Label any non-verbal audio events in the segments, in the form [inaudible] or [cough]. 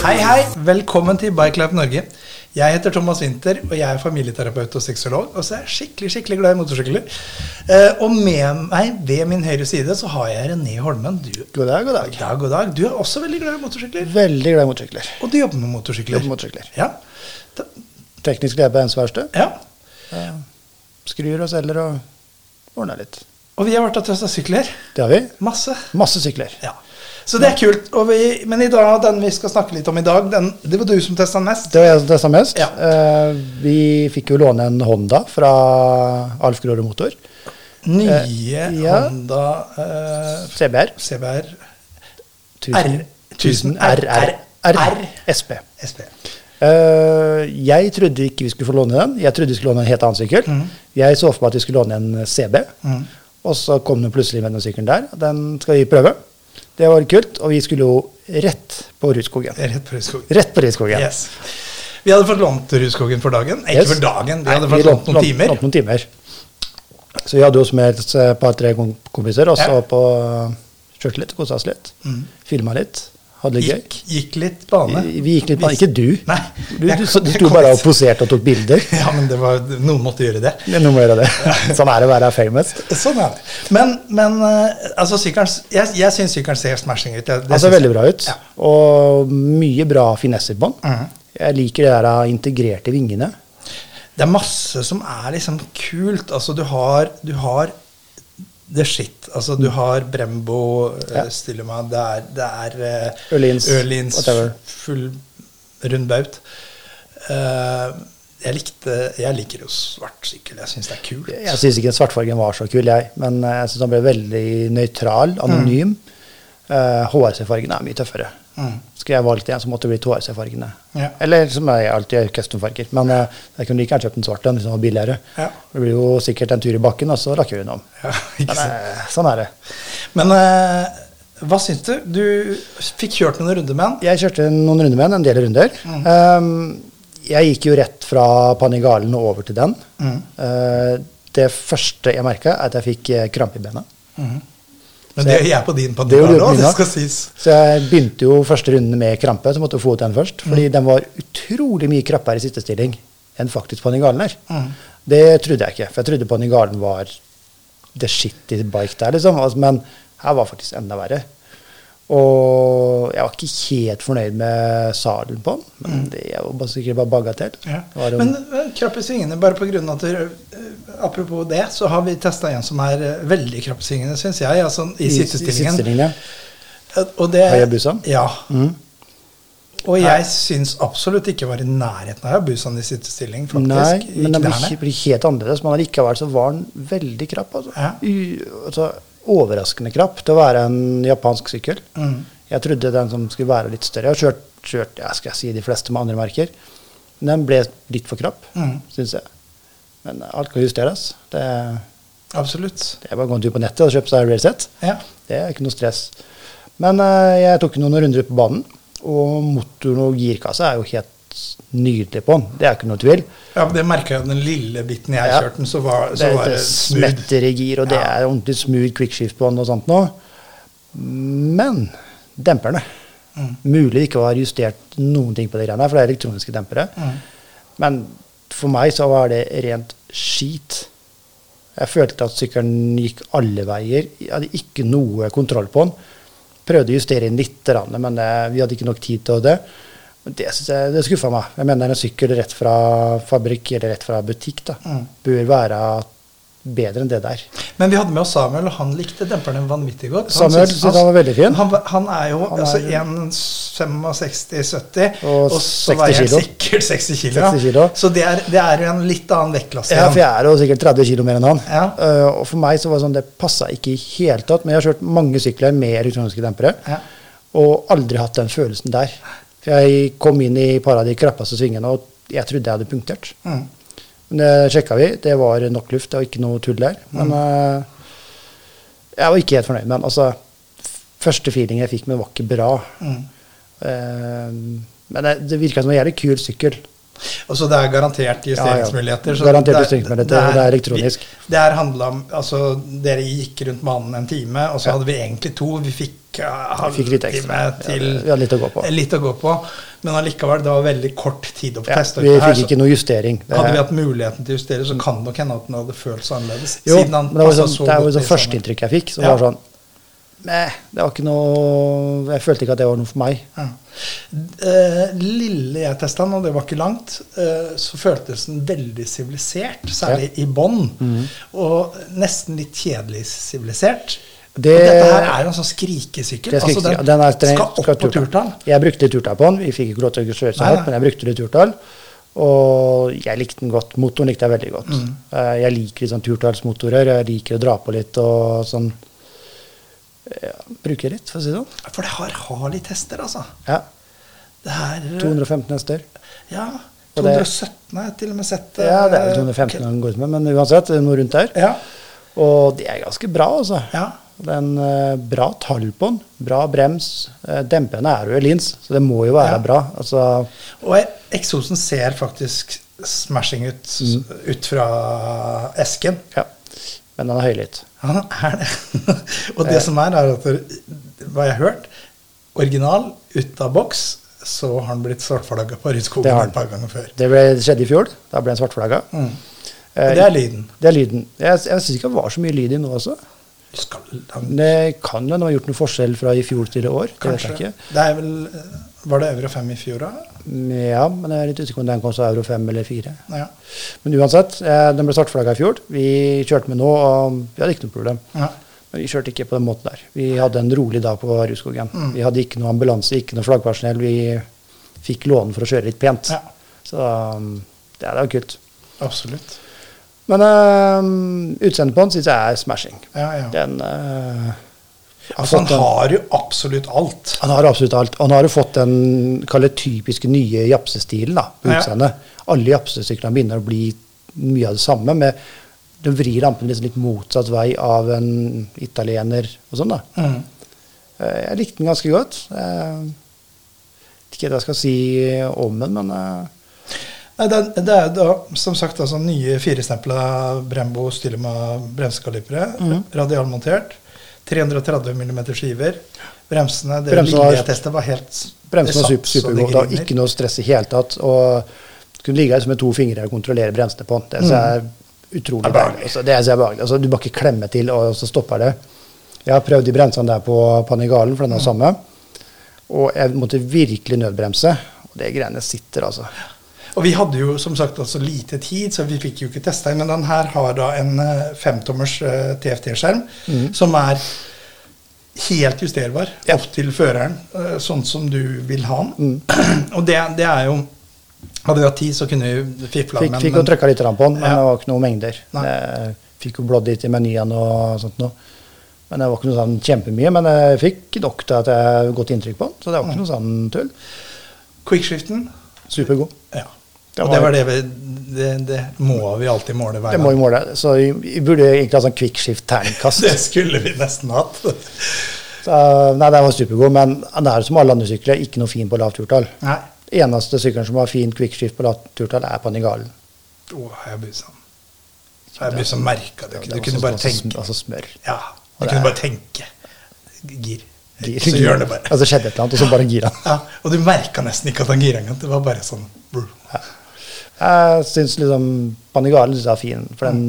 Hei, hei! Velkommen til Bike Life Norge. Jeg heter Thomas Winther, og jeg er familieterapeut og sexolog. Og så er jeg skikkelig skikkelig glad i motorsykler. Eh, og med meg ved min høyre side så har jeg René Holmen. Du, God dag, god dag. Ja, god dag. Du er også veldig glad i motorsykler. Veldig glad i motorsykler. Og du jobber med motorsykler. Jobber med motorsykler. Ja. Da, Teknisk leder på Ens verksted. ja. Skrur og selger og ordner litt. Og vi har vært og testa sykler. Det har vi. Masse. Masse sykler. Ja. Så det er kult. Og vi, men i dag, den vi skal snakke litt om i dag, den, det var du som testa mest. Det var jeg som testa mest. Ja. Eh, vi fikk jo låne en Honda fra Alf Grorud Motor. Nye Eh, ja. Honda eh, CBR. CBR 1000, 1000 RR. R. SP. SP. Uh, jeg trodde ikke vi skulle få låne den. Jeg trodde vi skulle låne en helt annen sykkel. Mm. Jeg så for meg at vi skulle låne en CB. Og så kom den plutselig med den sykkelen der. Den skal vi prøve. Det var kult. Og vi skulle jo rett på Rudskogen. Rett på Rudskogen. Rett på Rudskogen. Yes. Vi hadde fått lånt Rudskogen for dagen. Ikke Yes. for dagen, vi Nei, hadde fått lånt noen timer. lånt noen timer. Så vi hadde jo med et par-tre kompiser, og så Ja. på kjørte litt, kosa oss litt. Mm. Filma litt. Hadde det gøy. Gikk, gikk litt bane. Vi gikk litt bane. Ikke du. Nei. Du, jeg du, du sto bare og poserte og tok bilder. [laughs] Ja, men det var, noen måtte gjøre det. Ja, noen må gjøre det. [laughs] Sånn er det å være famous. Sånn er det. Men, men eh, altså, sykkelen Jeg, jeg syns sykkelen ser smashing ut. Det, det ser veldig bra ut. Ja. Og mye bra finesser på den. Mm. Jeg liker det der integrerte vingene. Det er masse som er liksom kult. Altså, du har, du har the shit. Altså, du har Brembo, Mm. Ja. Stillemann, det er, det er eh, Ørlins, Ørlins full rund baut. Eh, jeg likte Jeg liker jo svart sykkel. Jeg syns det er kult. Jeg syns ikke svartfargen var så kul, jeg. Men eh, jeg syns han ble veldig nøytral, anonym. Eh, HRC-fargen er mye tøffere. Mm. Skulle jeg valgt en, så måtte det bli HRC-fargene. Ja. Eller som jeg alltid gjør, custom-farger. Men eh, jeg kunne like gjerne kjøpt en svart en hvis den var billigere. Ja. Det blir jo sikkert en tur i bakken, og så lakker vi den om. Ja, [laughs] Men, eh, sånn er det. Men eh, hva syns du? Du fikk kjørt noen runder med den. Jeg kjørte noen runder med den, en del runder. Mm. Um, jeg gikk jo rett fra Panigalen og over til den. Mm. Uh, det første jeg merka, er at jeg fikk krampe i bena. Men det gjør jeg på din pandemi det skal sies. Så jeg begynte jo første runde med krampe, så måtte jeg få ut den først. Fordi den var utrolig mye krappere i sittestilling enn faktisk Panigalen er. Mm. Det trodde jeg ikke, for jeg trodde Panigalen var the shitty bike der, liksom. Altså, Men her var faktisk enda verre. Og jeg var ikke helt fornøyd med sadelen på den, men det var bare sikkert bare bagatell. Ja. Det Men eh, krapp i svingene, bare på grunn av at det, eh, Apropos det, så har vi testa en som er eh, veldig krapp i svingene, syns jeg. Altså i I- i sittestillingen. Eh, Og det, Hayabusa? Ja. Mm. Og jeg syns absolutt ikke var i nærheten av Hayabusaen i sittestilling, faktisk. Nei, men den blir, blir helt annerledes. Men allikevel så var den veldig krapp. Altså. Ja. U, altså, overraskende krapp til å være en japansk sykkel. Mm. Jeg trodde den som skulle være litt større. Jeg har kjørt, kjørt jeg skal si, de fleste med andre merker. Men den ble litt for krapp, Mm. syns jeg. Men alt kan justeres. Det, Absolutt. det er bare å gå en tur på nettet og kjøpe seg railset. Ja. Det er ikke noe stress. Men uh, jeg tok noen runder ut på banen, og motoren og girkassa er jo helt nydelig på den. Det er ikke noe tvil. ja, det merka jeg den lille biten jeg Ja. kjørte den, så var, så det, var det det smetter i gir, og det er ordentlig smooth quickshift på den og sånt nå. Men demperne Mm. Mulig det ikke var justert noen ting på de greiene for det er elektroniske dempere. Mm. Men for meg så var det rent skit. Jeg følte at sykkelen gikk alle veier. Jeg hadde ikke noe kontroll på den. Prøvde å justere inn litt, men eh, vi hadde ikke nok tid til det. Det synes jeg det skuffa meg. Jeg mener en sykkel rett fra fabrikk eller rett fra butikk da, Mm. bør være bedre enn det der. Men vi hadde med oss Samuel, og han likte demperne vanvittig godt. Samuel syntes- synes han var veldig fin. Han, han er jo Han altså, er- 1,65-70, Og og, så 60 veier han sikkert 60 kilo. 60 kilo. Så det er, det er en litt annen vektklasse. Ja, for jeg er jo sikkert 30 kilo mer enn han. Ja. Uh, og for meg så var det sånn, det passa ikke i hele tatt. Men jeg har kjørt mange sykler med elektroniske dempere, Ja. og aldri hatt den følelsen der. Jeg kom inn i par av de krappeste svingene, og jeg trodde jeg hadde punktert. Mm. Men det sjekka vi. Det var nok luft, det var ikke noe tull der. Men eh, jeg var ikke helt fornøyd. Men altså, første feeling jeg fikk med, var ikke bra. Mm. Uh, men det, det virka som en jævlig kul sykkel. Og så det er garantert justeringsmuligheter. Ja, Garantert det er- justeringsmuligheter, det er elektronisk. Det her handla om Altså, dere gikk rundt banen en time, og så Ja. hadde vi egentlig to. Vi fikk uh, fikk halvtime til Ja, vi hadde litt å gå på. eh, litt å gå på. Men allikevel, det var veldig kort tid få Ja, vi fikk ikke noe justering. Det, hadde vi hatt muligheten til å justere, så kan det nok hende at den hadde føltes annerledes. jo, men det var sånn, så det godt sånn i sammen. førsteinntrykk jeg fikk. Så Ja. var det sånn Nei, det var ikke noe Jeg følte ikke at det var noe for meg. Ja. Eh, lille jeg testa den, og det var ikke langt, eh, så føltes den veldig sivilisert. Særlig i bånn. Mm. Og nesten litt kjedelig sivilisert. Det- dette her er jo sånn skrikesykkel. Altså, ikke- den er streng- skal opp skal på turtall. Jeg brukte turtall på den. Vi fikk ikke lov til å kjøre så høyt, men jeg brukte litt turtall. Og jeg likte den godt. Motoren likte jeg veldig godt. Mm. Eh, Jeg liker sånn turtallsmotorer. Jeg liker å dra på litt og sånn ja, Bruke litt, for å si det sånn. For det har, har litt hester, altså. Ja. Det her 215 hester. Ja. 217 har jeg til og med sett. eh, Ja, det er vel 215 han går ut med, men uansett, noe rundt der. Ja. Og det er ganske bra, altså. ja. Det er en eh, bra tall på den. Bra brems. Uh, demperne er jo i lins, så det må jo være Ja. bra. Altså, Og eksosen ser faktisk smashing ut Mm. ut fra esken. ja. Men den er høylytt. Han er det. [laughs] og det som er, er at hva jeg har hørt, original ut av boks, så har han blitt svartflagga på han. et par ganger før. Det ble, det skjedde i fjor. Da ble den svartflagga. Mm. Eh, det er lyden. Det er lyden. Jeg, jeg syns ikke det var så mye lyd i nå også. Det kan jo ha gjort noen forskjell fra i fjor til i år. Det vet kanskje. ikke. Det er vel Var det Euro 5 i fjor, da? Ja, men jeg er litt usikker om den kom som euro 5 eller 4. Ja. Men uansett, eh, den ble startflagga i fjor. Vi kjørte med nå, og vi hadde ikke noe problem. ja. Men vi kjørte ikke på den måten der. Vi hadde en rolig dag på Rudskogen. Mm. Vi hadde ikke noe ambulanse, ikke noe flaggpersonell. Vi fikk låne for å kjøre litt pent. Ja. Så um, det er jo kult. Absolutt. Men uh, utseendet på den syns jeg er smashing. Ja, ja. Den uh, Altså, han har jo absolutt alt. Han har absolutt alt. Han har jo fått den kallet typiske nye japsestilen da, på Ja. utseendet. Alle japsesyklene begynner å bli mye av det samme. med De vrir lampen liksom litt motsatt vei av en italiener og sånn. da. Mm. Uh, Jeg likte den ganske godt. Uh, vet ikke hva jeg skal si om den, men eh, Nei, det, er- det er da som sagt altså, nye firestempla Brembo Stylema bremsekalipere. Mm. Radialmontert. 330 mm skiver. Bremsene det Bremsene var- testet, var helt bremsen var super, satt så det supergod. Det var ikke noe stress i hele tatt. Og kunne ligge her som med to fingre og kontrollere bremsene på. Det utrolig Det er behagelig. deilig. Altså, det er er behagelig. Altså, du bare ikke klemme til, og så stopper det. Jeg har prøvd de bremsene der på Panigalen, for den er samme. Og jeg måtte virkelig nødbremse. Og det greiene sitter, altså. Og vi hadde jo som sagt altså lite tid, så vi fikk jo ikke testa den. Men den her har da en eh, femtommers eh, TFT-skjerm som er helt justerbar. Ja. opp til føreren, eh, sånn som du vil ha den. Mm. [clears throat] Og det, det er jo Hadde vi hatt tid, så kunne vi fifla Fikk, men- fikk jo trykka litt på den, men Ja. det var ikke noen mengder. Jeg fikk jo blådd litt i menyen og sånt noe. Men det var ikke noe sånn kjempemye. Men jeg fikk nok til at jeg har godt inntrykk på den. Så det var ikke noe sånn tull. Quickshiften Supergod. Ja. Det og det var det vi det, det må vi alltid måle hver Det må vi måle. Så vi, vi burde egentlig ha sånn quickskift-terningkast. [laughs] Det skulle vi nesten hatt. Så, nei, den var supergod, men den er som alle andre sykler, ikke noe fin på lavt turtall. Nei. Eneste sykkelen som har fin quickskift på lavt turtall, er Panigalen. Oh, jeg blir sånn Jeg blir så merka det. Du var kunne bare tenke. Altså smør. Ja, du kunne bare tenke. Gir. Gir- Så gjør det bare. [laughs] Altså skjedde et eller annet, og så bare gira. Ja, og du merka nesten ikke at han gira engang. Det var bare sånn brr. Jeg syns liksom Panigale synes jeg er fin, for den,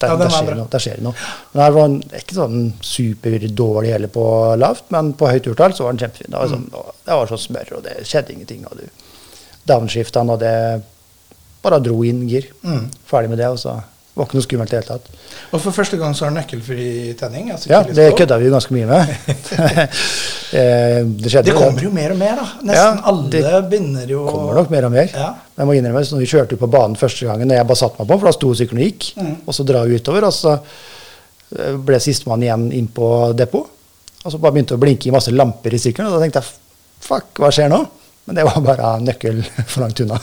den, Ja, den der, er skjer noe, der skjer noe. Den her var en, ikke sånn superdårlig heller på lavt, men på høyt urtall så var den kjempefin. Det var, sånn, det var så smør, og det skjedde ingenting. Og du downshifta og det bare dro inn gir. Mm. Ferdig med det, og så var det ikke noe skummelt i det hele tatt. Og for første gang så har nøkkelfri tenning. Altså Ja, det kødda vi jo ganske mye med. [laughs] Eh, det skjedde Det kommer jo mer og mer, da. Nesten Ja, alle begynner jo kommer nok mer og mer. Ja. Men jeg må innrømme, så når vi kjørte på banen første gangen, når jeg bare satte meg på, for da sto sykkelen og gikk, Mm. og så drar vi utover, og så eh, ble sistemann igjen inn på depot. Og så bare begynte det å blinke i masse lamper i sykkelen, og da tenkte jeg fuck, hva skjer nå? Men det var bare nøkkel [laughs] for langt unna.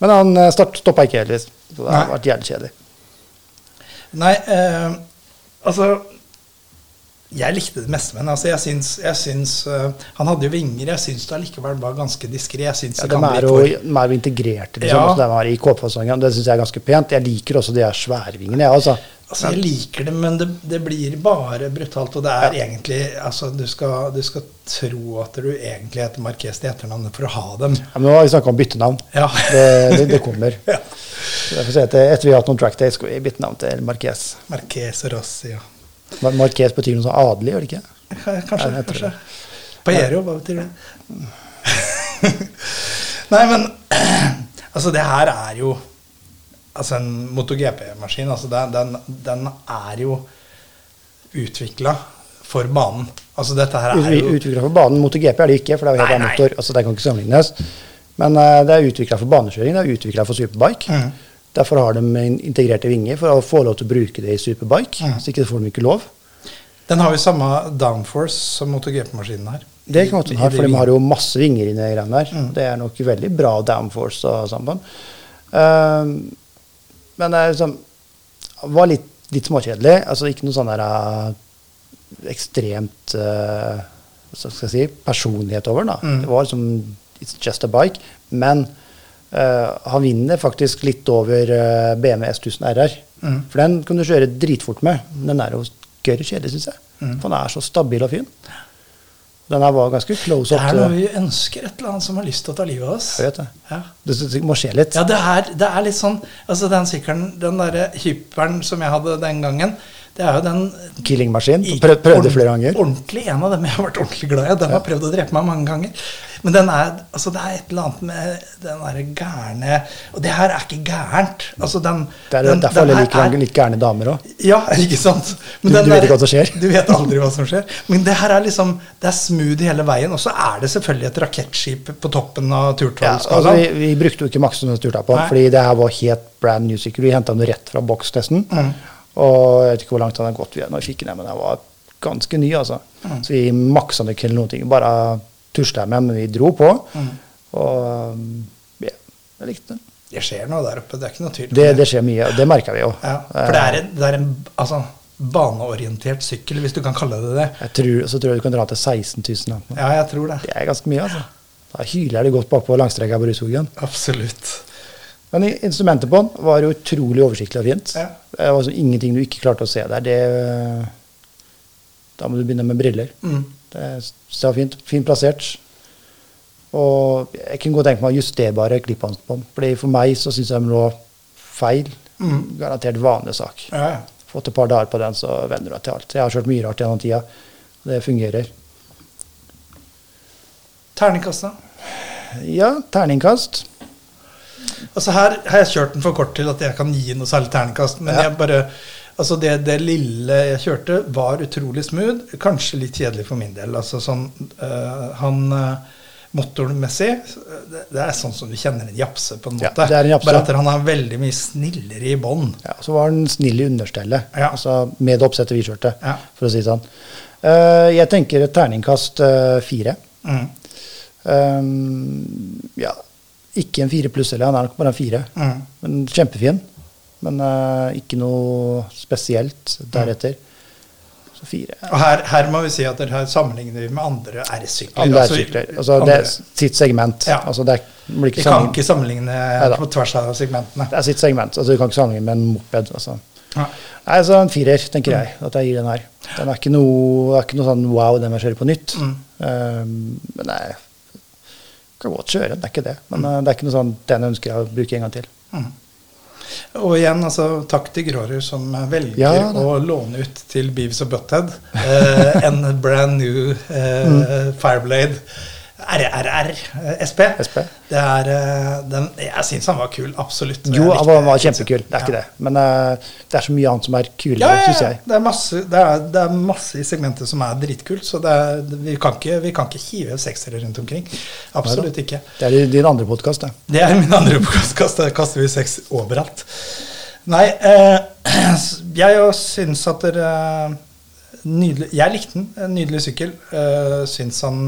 Men han eh, stoppa ikke heller. Så det har vært jævlig kjedelig. Nei, eh, altså Jeg likte det meste med. Altså, jeg syns, jeg syns uh, Han hadde jo vinger. Jeg syns det allikevel var ganske diskré. Ja, de er jo, de er jo integrerte, liksom. Ja. Altså, de er i kåpefasongen. Det syns jeg er ganske pent. Jeg liker også de her sværvingene, jeg, altså. Altså, jeg liker det, men det, det blir bare brutalt. Og det er egentlig altså, du, skal, du skal tro at du egentlig heter Marquez til etternavnet for å ha dem. Ja, men nå har vi snakka om byttenavn. Ja. Det, det, det kommer. [laughs] Ja. Derfor sier jeg at etter vi har hatt noen track days, skal vi bytte navn til Marquez. Marquez Rossi, ja. Mar- Marquez betyr noe sånn adelig, gjør det ikke? Kanskje. Nei, kanskje. Paero, hva betyr det? [laughs] Nei, men [clears throat] altså, det her er jo altså en MotoGP-maskin. Altså, den, den, den er jo utvikla for banen. Altså, dette her er jo Utvikla for banen. MotoGP er det ikke, for det er jo helt annen motor. altså Det kan ikke sammenlignes. Men uh, det er utvikla for banekjøring, det er utvikla for superbike. Mhm. Derfor har de integrerte vinger, for å få lov til å bruke det i superbike. Mm. Så ikke får de ikke lov. Den har jo samme downforce som MotoGP-maskinen her. Det kan godt ha, for de har jo masse vinger inni de greiene der. Mm. Det er nok veldig bra downforce og samband. Ehm, men det liksom var litt, litt småkjedelig. Altså ikke noe sånn der uh, ekstremt uh, skal jeg si, personlighet over den. Mm. Det var liksom It's just a bike. Men han vinner faktisk litt over BMW S1000 RR. Mm. For den kan du kjøre dritfort med. Den er jo gørr kjedelig, syns jeg. Mm. For den er så stabil og fin. Den her var ganske close up. Det er noe vi ønsker et eller annet som har lyst til å ta livet av oss. Jeg vet det. Ja. Det, det må skje litt. Ja, det er, det er litt sånn Altså, den sykkelen, den derre hyperen som jeg hadde den gangen, det er jo den Killing-maskin. Prøvde ordent- flere ganger. Ordentlig en av dem jeg har vært ordentlig glad i. Den har prøvd å drepe meg mange ganger. Men den er, altså det er et eller annet med den derre gærne Og det her er ikke gærent. Altså den, Det er den- derfor alle liker er- litt gærne damer òg. Ja, [laughs] ikke sant? Du- du vet ikke hva som skjer. Du vet aldri hva som skjer. Men det her er liksom Det er smooth hele veien. Og så er det selvfølgelig et rakettskip på toppen av Ja, altså, vi, vi brukte jo ikke maksen som turta på, Nei. fordi det her var helt brand new cycle. Vi henta den rett fra boks nesten. Mm. Og jeg vet ikke hvor langt den har gått vi- når vi fikk den, men den var ganske ny. altså. Mm. Så vi maksa den ikke eller noen ting. Bare tusla med, men vi dro på. Mm. Og um, ja, jeg likte den. Det skjer noe der oppe. Det er ikke noe tvil. Det, det skjer mye, og det merker vi jo. Ja, for det er en, det er en altså, baneorientert sykkel, hvis du kan kalle det det. Jeg tror, så tror jeg du kan dra til 16 000. da. Ja, jeg tror det. Det er ganske mye, altså. Da hyler det godt bakpå langstreka på Rudskogen. Absolutt. Men instrumentet på den var utrolig oversiktlig og fint. Ja. Det var altså ingenting du ikke klarte å se der. Det, da må du begynne med briller. Mm. Det, det var fint, fint plassert. Og jeg kunne godt tenke meg justerbare klipphansker på den. For meg så syns jeg de lå feil. Mm. Garantert vanlig sak. Ja, ja. Fått et par dager på den, så venner du deg til alt. Jeg har kjørt mye rart gjennom tida. Og Det fungerer. Terningkast, da? Ja, terningkast. Altså Her har jeg kjørt den for kort til at jeg kan gi noe særlig terningkast. Men Ja. jeg bare, altså det, det lille jeg kjørte, var utrolig smooth. Kanskje litt kjedelig for min del. Altså sånn, øh, han øh, Motormessig det, det er sånn som du kjenner en japse, på en Ja, måte. det er en japse. Bare at han er veldig mye snillere i bånn. Ja, så var han snill i understellet. Ja. Altså med det oppsettet vi kjørte, Ja. for å si det sånn. Uh, jeg tenker et terningkast uh, fire. Mm. Um, ja, ikke en fire pluss, eller han er nok bare en fire. Mm. Men kjempefin. Men uh, ikke noe spesielt deretter. Så fire. Og her, her må vi si at her sammenligner vi med andre R-sykler. Andre altså, R-sykler. Altså, det er sitt segment. Ja. Altså, det blir vi kan ikke sammenligne Neida. på tvers av segmentene. Det er sitt segment. Altså, du kan ikke sammenligne med en moped. Altså. Ja. Nei, så en firer, tenker jeg, at jeg gir den her. Den er ikke noe, er ikke noe sånn wow, den må jeg kjøre på nytt. Mm. Um, men nei, kan godt kjøre den, det er ikke det. Men uh, det er ikke noe sånn den ønsker jeg å bruke en gang til. Mm. Og igjen, altså, takk til Grårud som velger Ja, å låne ut til Beavis og Butthead eh, [laughs] en brand new eh, Fireblade RRR eh, SP. SP. Det er, eh, den, jeg syns han var kul, absolutt. Jo, han var, var kjempekul, det er ikke det. Men uh, det er så mye annet som er Ja, kulere, ja, syns jeg. Det er, masse, det, er, det er masse i segmentet som er dritkult, så det er, vi, kan ikke, vi kan ikke hive seksere rundt omkring. Absolutt ikke. Det er din andre podkast, det. Det er min andre podkast. Der kaster vi sex overalt. Nei, uh, [clears throat] jeg jo syns at dere Nydelig Jeg likte den. En nydelig sykkel. Uh, syns han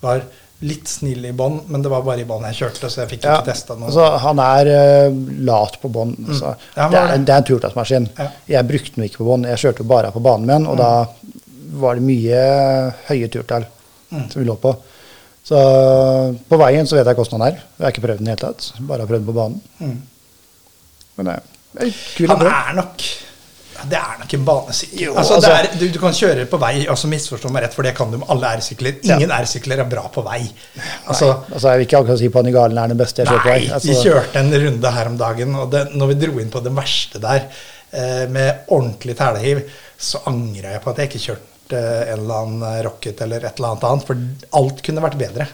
var litt snill i bånn, men det var bare i bånn jeg kjørte, så jeg fikk Ja, ikke testa noe. altså, han er uh, lat på. Altså. Mm. Ja, det, er, det. er en turtallsmaskin. Ja. Jeg brukte den ikke på bånn, jeg kjørte bare på banen min, og da var det mye høye turtall Mm. som vi lå på. Så på veien så vet jeg hvordan han er. Jeg har ikke prøvd den i det hele tatt, bare har prøvd den på banen. Mm. Men det er kul å Han er nok Det er nok en banesykkel. Jo, altså, altså- er, du, du kan kjøre på vei, altså misforstå meg rett, for det kan du med alle R-sykler. Ingen R-sykler er bra på vei. Altså, Altså, jeg vil ikke akkurat si Panigalen er den beste jeg har kjørt på vei. Altså, vi kjørte en runde her om dagen, og det, når vi dro inn på det verste der, eh, med ordentlig telehiv, så angra jeg på at jeg ikke kjørte eh, en eller annen Rocket eller et eller annet annet, for alt kunne vært bedre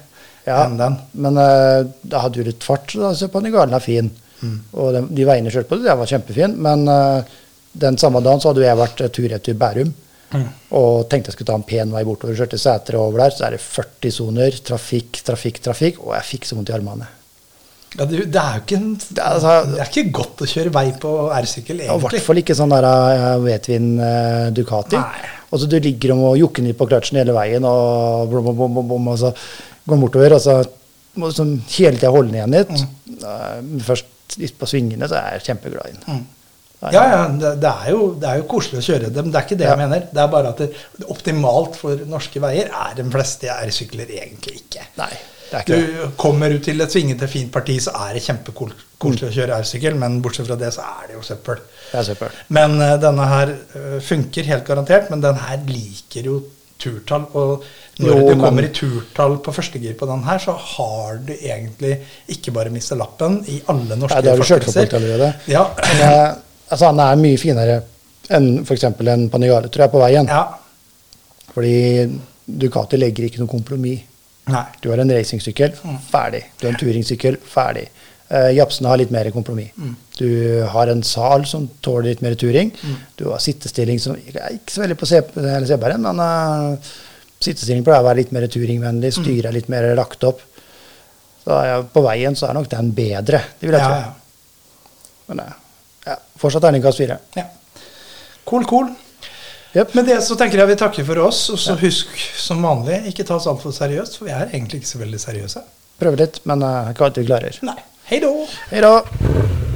Ja, enn den. men uh, da hadde du litt fart, så Panigalen er fin. Mm. Og de, de veiene jeg kjørte på, det var kjempefin. Men eh, den samme dagen så hadde jeg vært uh, tur-retur Bærum. Mm. Og tenkte jeg skulle ta en pen vei bortover. Kjørte Sætre over der, så er det 40 soner. Trafikk, trafikk, trafikk. Og jeg fikk så vondt i armene. Ja, det, det, er jo ikke en, Det er, altså, det er ikke godt å kjøre vei på R-sykkel, egentlig. i hvert fall ikke sånn der uh, Vetvin uh, Ducati. Nei. Og så du ligger om og jokker ned på kløtsjen hele veien, og, blom, blom, blom, og så går den bortover, og så må du sånn hele tida holde den igjen litt. Mm. Uh, først litt på svingene, så er jeg kjempeglad i den. Da Ja, ja, det, det, er jo, det er jo koselig å kjøre dem, det er ikke det Ja. jeg mener. Det er bare at det, det optimalt for norske veier er de fleste R-sykler egentlig ikke. Nei, det er ikke det. Du kommer ut til et svingete, fint parti, så er det kjempekoselig å kjøre R-sykkel, men bortsett fra det, så er det jo søppel. Det er søppel. Men uh, denne her eh, funker helt garantert, men den her liker jo turtall. Og når Jo, du men- kommer i turtall på førstegir på den her, så har du egentlig ikke bare mistet lappen i alle norske Nei, det har du kjørt folk allerede. Ja. Eh, altså, han er mye finere enn f.eks. en Panigale, tror jeg, på veien. ja. Fordi Ducati legger ikke noe kompromiss. Nei. Du har en racingsykkel, Mm. ferdig. Du har en turingsykkel, ferdig. Uh, Japsene har litt mer kompromiss. Mm. Du har en sal som tåler litt mer turing. Du har sittestilling som er ikke så veldig på C- eller CBR-en, men uh, sittestilling pleier å være litt mer turingvennlig. Mm. Styret er litt mer lagt opp. Så ja, på veien så er nok den bedre, det vil jeg Ja, tro. ja. Men uh, ja, fortsatt terningkast fire. ja. Cool, cool. Yep. Med det så tenker jeg vi takker for oss, og så husk som vanlig, ikke ta oss altfor seriøst, for vi er egentlig ikke så veldig seriøse. Prøver litt, men uh, ikke alltid klarer. Nei. Hei da! Hei da!